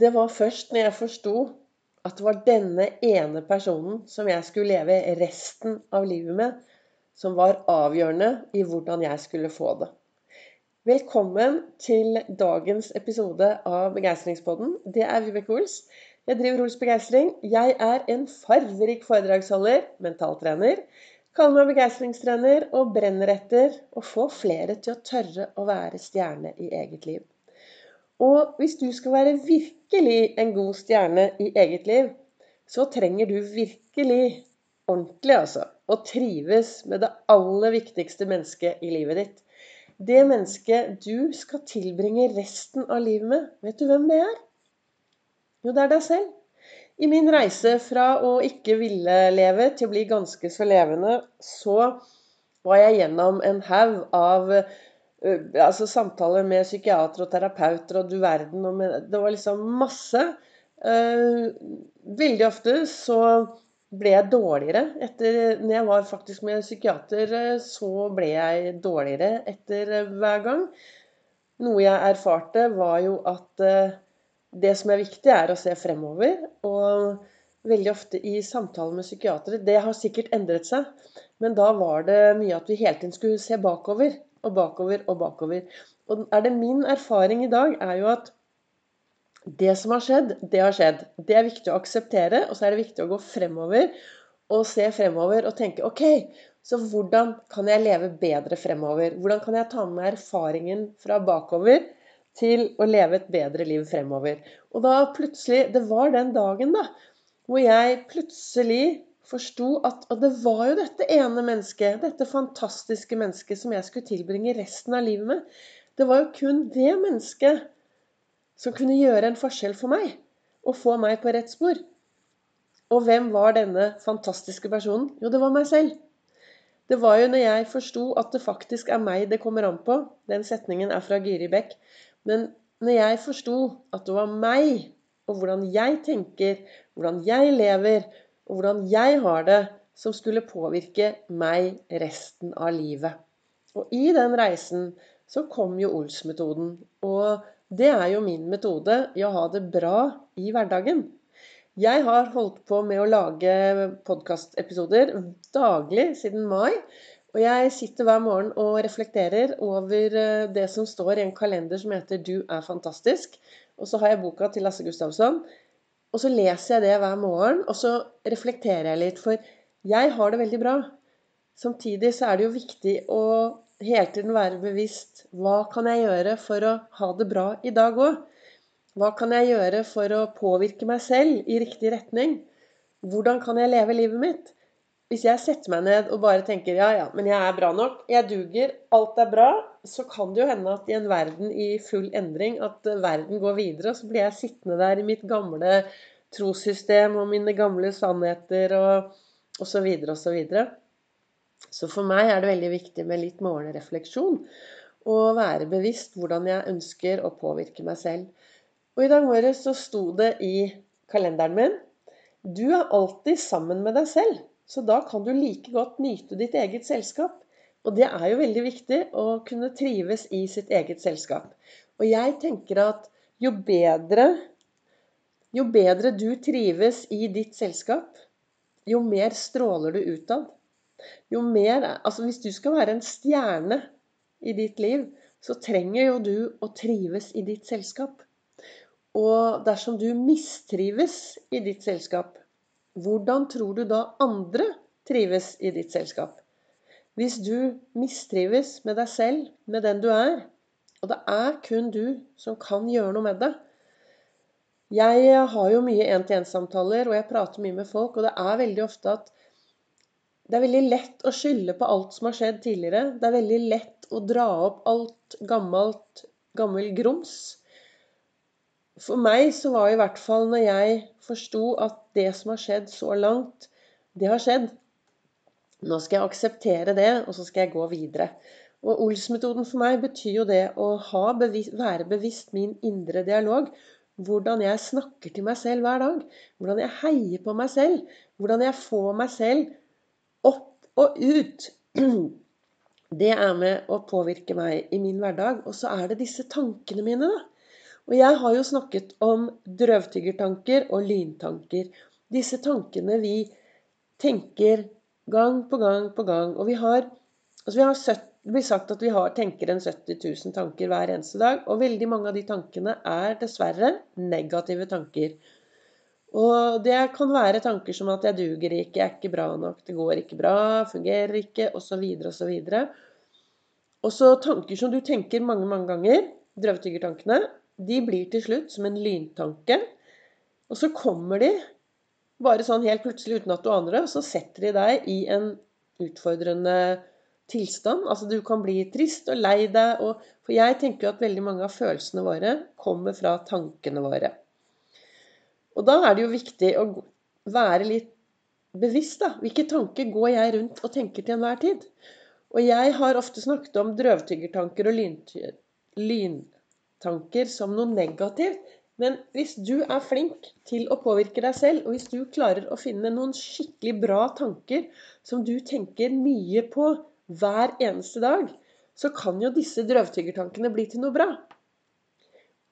Det var først når jeg forsto at det var denne ene personen som jeg skulle leve resten av livet med, som var avgjørende i hvordan jeg skulle få det. Velkommen til dagens episode av Begeistringspodden. Det er Vibeke Ols. Jeg driver Ols Begeistring. Jeg er en farverik foredragsholder, mentaltrener. Kaller meg begeistringstrener og brenner etter å få flere til å tørre å være stjerne i eget liv. Og hvis du skal være virkelig en god stjerne i eget liv, så trenger du virkelig, ordentlig altså, å trives med det aller viktigste mennesket i livet ditt. Det mennesket du skal tilbringe resten av livet med. Vet du hvem det er? Jo, det er deg selv. I min reise fra å ikke ville leve til å bli ganske så levende, så var jeg gjennom en haug av altså samtaler med psykiatere og terapeuter og du verden og Det var liksom masse. veldig ofte så ble jeg dårligere etter Når jeg var faktisk med psykiater, så ble jeg dårligere etter hver gang. Noe jeg erfarte, var jo at det som er viktig, er å se fremover. Og veldig ofte i samtaler med psykiatere Det har sikkert endret seg, men da var det mye at vi hele tiden skulle se bakover og bakover og bakover. Og er det min erfaring i dag, er jo at det som har skjedd, det har skjedd. Det er viktig å akseptere, og så er det viktig å gå fremover og se fremover og tenke OK, så hvordan kan jeg leve bedre fremover? Hvordan kan jeg ta med erfaringen fra bakover til å leve et bedre liv fremover? Og da plutselig Det var den dagen, da, hvor jeg plutselig forsto at Og det var jo dette ene mennesket, dette fantastiske mennesket, som jeg skulle tilbringe resten av livet med. Det var jo kun det mennesket som kunne gjøre en forskjell for meg. Og få meg på rett spor. Og hvem var denne fantastiske personen? Jo, det var meg selv. Det var jo når jeg forsto at det faktisk er meg det kommer an på Den setningen er fra Giri Bekk. Men når jeg forsto at det var meg, og hvordan jeg tenker, hvordan jeg lever, og hvordan jeg har det, som skulle påvirke meg resten av livet. Og i den reisen så kom jo Ols-metoden. Og det er jo min metode i å ha det bra i hverdagen. Jeg har holdt på med å lage podkastepisoder daglig siden mai. Og jeg sitter hver morgen og reflekterer over eh, det som står i en kalender som heter 'Du er fantastisk'. Og så har jeg boka til Lasse Gustavsson og så leser jeg det hver morgen, og så reflekterer jeg litt. For jeg har det veldig bra. Samtidig så er det jo viktig å hele tiden være bevisst hva kan jeg gjøre for å ha det bra i dag òg? Hva kan jeg gjøre for å påvirke meg selv i riktig retning? Hvordan kan jeg leve livet mitt? Hvis jeg setter meg ned og bare tenker ja, ja, men jeg er bra nok, jeg duger, alt er bra, så kan det jo hende at i en verden i full endring, at verden går videre, og så blir jeg sittende der i mitt gamle trossystem og mine gamle sannheter og, og så videre og så videre. Så for meg er det veldig viktig med litt morgenrefleksjon og være bevisst hvordan jeg ønsker å påvirke meg selv. Og i dag morges så sto det i kalenderen min Du er alltid sammen med deg selv. Så da kan du like godt nyte ditt eget selskap. Og det er jo veldig viktig å kunne trives i sitt eget selskap. Og jeg tenker at jo bedre, jo bedre du trives i ditt selskap, jo mer stråler du utad. Jo mer Altså hvis du skal være en stjerne i ditt liv, så trenger jo du å trives i ditt selskap. Og dersom du mistrives i ditt selskap, hvordan tror du da andre trives i ditt selskap? Hvis du mistrives med deg selv, med den du er, og det er kun du som kan gjøre noe med det Jeg har jo mye én-til-én-samtaler, og jeg prater mye med folk, og det er veldig ofte at det er veldig lett å skylde på alt som har skjedd tidligere. Det er veldig lett å dra opp alt gammelt, gammel grums. For meg så var i hvert fall når jeg forsto at det som har skjedd så langt, det har skjedd. Nå skal jeg akseptere det, og så skal jeg gå videre. Og Ols-metoden for meg betyr jo det å bevis, være bevisst min indre dialog. Hvordan jeg snakker til meg selv hver dag. Hvordan jeg heier på meg selv. Hvordan jeg får meg selv opp og ut. Det er med å påvirke meg i min hverdag. Og så er det disse tankene mine, da. Og jeg har jo snakket om drøvtyggertanker og lyntanker. Disse tankene vi tenker gang på gang på gang. Og vi har, altså vi har 70, det blir sagt at vi har, tenker en 70 000 tanker hver eneste dag. Og veldig mange av de tankene er dessverre negative tanker. Og det kan være tanker som at 'jeg duger ikke', 'jeg er ikke bra nok', 'det går ikke bra', 'fungerer ikke', osv., osv. Og så tanker som du tenker mange, mange ganger, drøvtyggertankene, de blir til slutt som en lyntanke. Og så kommer de bare sånn helt plutselig uten at du aner det, og så setter de deg i en utfordrende tilstand. Altså du kan bli trist og lei deg. Og, for jeg tenker jo at veldig mange av følelsene våre kommer fra tankene våre. Og da er det jo viktig å være litt bevisst, da. Hvilke tanker går jeg rundt og tenker til enhver tid? Og jeg har ofte snakket om drøvtyggertanker og lyntanker som noe negativt. Men hvis du er flink til å påvirke deg selv, og hvis du klarer å finne noen skikkelig bra tanker som du tenker mye på hver eneste dag, så kan jo disse drøvtyggertankene bli til noe bra.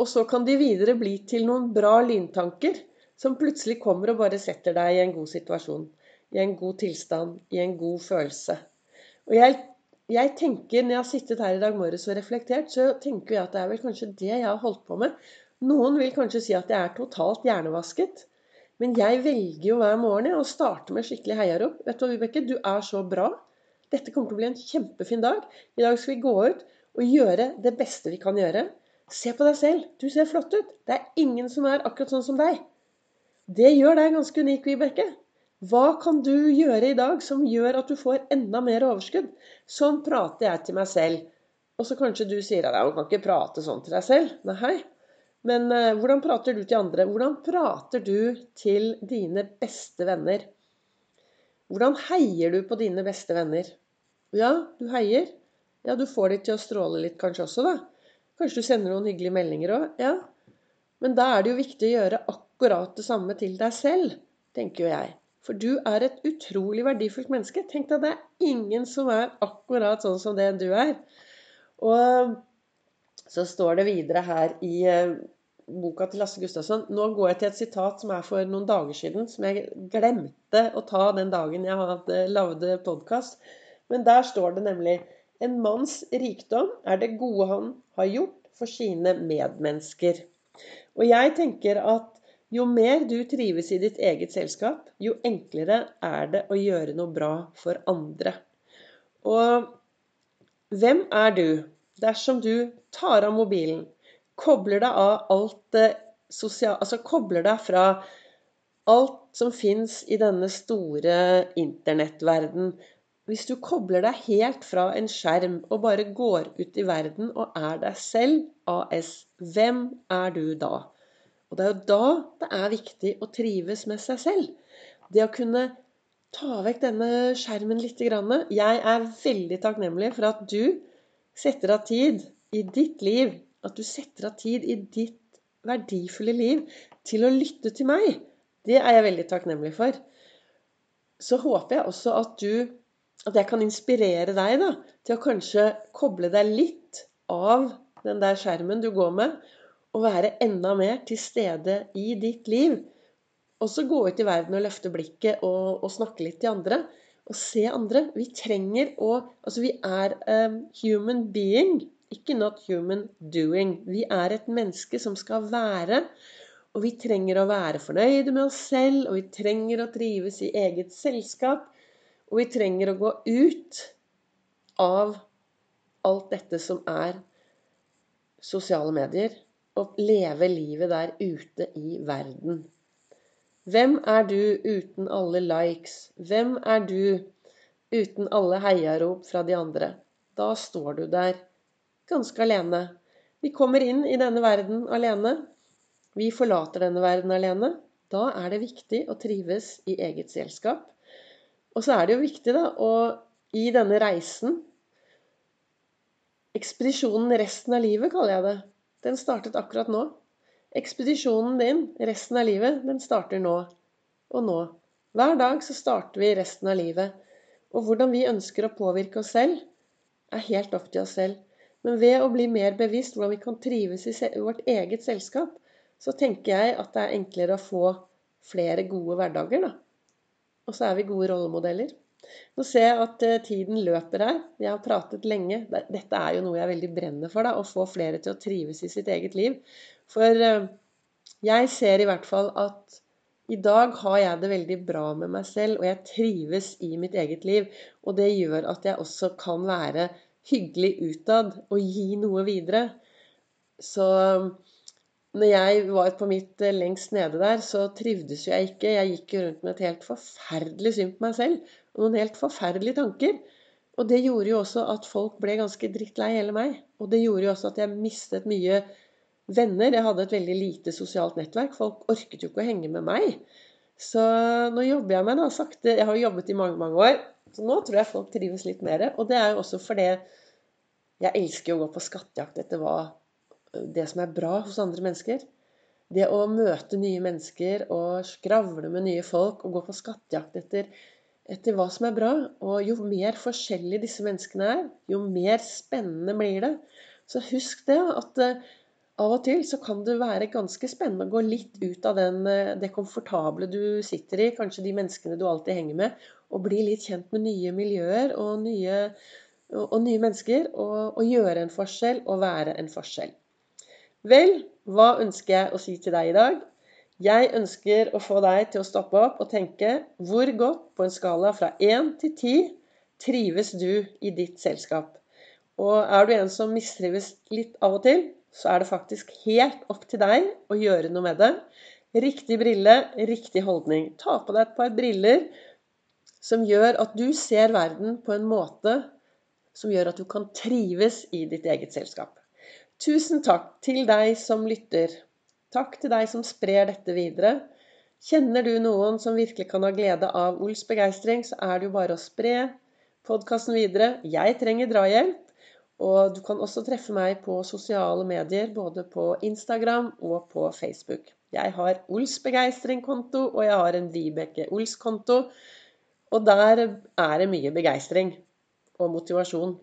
Og så kan de videre bli til noen bra lyntanker som plutselig kommer og bare setter deg i en god situasjon, i en god tilstand, i en god følelse. Og jeg, jeg tenker, når jeg har sittet her i dag morges og reflektert, så tenker jeg at det er vel kanskje det jeg har holdt på med. Noen vil kanskje si at jeg er totalt hjernevasket. Men jeg velger jo hver morgen å starte med skikkelig heiarop. Vet du hva, Vibeke, du er så bra. Dette kommer til å bli en kjempefin dag. I dag skal vi gå ut og gjøre det beste vi kan gjøre. Se på deg selv. Du ser flott ut. Det er ingen som er akkurat sånn som deg. Det gjør deg ganske unik, Vibeke. Hva kan du gjøre i dag som gjør at du får enda mer overskudd? Sånn prater jeg til meg selv. Og så kanskje du sier at jeg kan ikke prate sånn til deg selv. Nei. Men uh, hvordan prater du til andre? Hvordan prater du til dine beste venner? Hvordan heier du på dine beste venner? Ja, du heier. Ja, du får de til å stråle litt kanskje også, da. Kanskje du sender noen hyggelige meldinger òg. Ja. Men da er det jo viktig å gjøre akkurat det samme til deg selv, tenker jo jeg. For du er et utrolig verdifullt menneske. Tenk deg, det er ingen som er akkurat sånn som det du er. Og så står det videre her i eh, boka til Lasse Gustavsson Nå går jeg til et sitat som er for noen dager siden, som jeg glemte å ta den dagen jeg hadde lagde podkast. Men der står det nemlig En manns rikdom er det gode han har gjort for sine medmennesker. Og jeg tenker at jo mer du trives i ditt eget selskap, jo enklere er det å gjøre noe bra for andre. Og hvem er du dersom du tar av mobilen, kobler deg av alt det sosiale Altså kobler deg fra alt som fins i denne store internettverden. Hvis du kobler deg helt fra en skjerm og bare går ut i verden og er deg selv, AS, hvem er du da? Og det er jo da det er viktig å trives med seg selv. Det å kunne ta vekk denne skjermen litt. Jeg er veldig takknemlig for at du setter av tid i ditt liv, at du setter av tid i ditt verdifulle liv til å lytte til meg. Det er jeg veldig takknemlig for. Så håper jeg også at du At jeg kan inspirere deg da, til å kanskje koble deg litt av den der skjermen du går med, å være enda mer til stede i ditt liv. Og så gå ut i verden og løfte blikket og, og snakke litt til andre. Og se andre. Vi trenger å Altså, vi er um, human being, ikke not human doing. Vi er et menneske som skal være. Og vi trenger å være fornøyde med oss selv, og vi trenger å trives i eget selskap. Og vi trenger å gå ut av alt dette som er sosiale medier og leve livet der ute i verden. Hvem er du uten alle likes? Hvem er du uten alle heiarop fra de andre? Da står du der ganske alene. Vi kommer inn i denne verden alene. Vi forlater denne verden alene. Da er det viktig å trives i eget selskap. Og så er det jo viktig, da, å i denne reisen Ekspedisjonen resten av livet, kaller jeg det. Den startet akkurat nå. Ekspedisjonen din resten av livet, den starter nå. Og nå. Hver dag så starter vi resten av livet. Og hvordan vi ønsker å påvirke oss selv, er helt opp til oss selv. Men ved å bli mer bevisst hvordan vi kan trives i vårt eget selskap, så tenker jeg at det er enklere å få flere gode hverdager, da. Og så er vi gode rollemodeller. Nå ser jeg at eh, tiden løper her. Jeg har pratet lenge. Dette er jo noe jeg veldig brenner for, da. Å få flere til å trives i sitt eget liv. For eh, jeg ser i hvert fall at i dag har jeg det veldig bra med meg selv, og jeg trives i mitt eget liv. Og det gjør at jeg også kan være hyggelig utad og gi noe videre. Så når jeg var på mitt eh, lengst nede der, så trivdes jo jeg ikke. Jeg gikk jo rundt med et helt forferdelig syn på meg selv. Og noen helt forferdelige tanker. Og det gjorde jo også at folk ble ganske drittlei hele meg. Og det gjorde jo også at jeg mistet mye venner. Jeg hadde et veldig lite sosialt nettverk. Folk orket jo ikke å henge med meg. Så nå jobber jeg med det sakte. Jeg har jo jobbet i mange, mange år. Så nå tror jeg folk trives litt mer. Og det er jo også fordi jeg elsker å gå på skattejakt etter hva, det som er bra hos andre mennesker. Det å møte nye mennesker og skravle med nye folk og gå på skattejakt etter, etter hva som er bra. Og jo mer forskjellige disse menneskene er, jo mer spennende blir det. Så husk det at uh, av og til så kan det være ganske spennende å gå litt ut av den, uh, det komfortable du sitter i, kanskje de menneskene du alltid henger med, og bli litt kjent med nye miljøer og nye, og nye mennesker. Og, og, gjøre en forskjell og være en forskjell. Vel, hva ønsker jeg å si til deg i dag? Jeg ønsker å få deg til å stoppe opp og tenke hvor godt på en skala fra 1 til 10 trives du i ditt selskap? Og er du en som mistrives litt av og til, så er det faktisk helt opp til deg å gjøre noe med det. Riktig brille, riktig holdning. Ta på deg et par briller som gjør at du ser verden på en måte som gjør at du kan trives i ditt eget selskap. Tusen takk til deg som lytter. Takk til deg som sprer dette videre. Kjenner du noen som virkelig kan ha glede av Ols begeistring, så er det jo bare å spre podkasten videre. Jeg trenger drahjelp. Og du kan også treffe meg på sosiale medier, både på Instagram og på Facebook. Jeg har Ols begeistring-konto, og jeg har en Vibeke Ols-konto. Og der er det mye begeistring og motivasjon.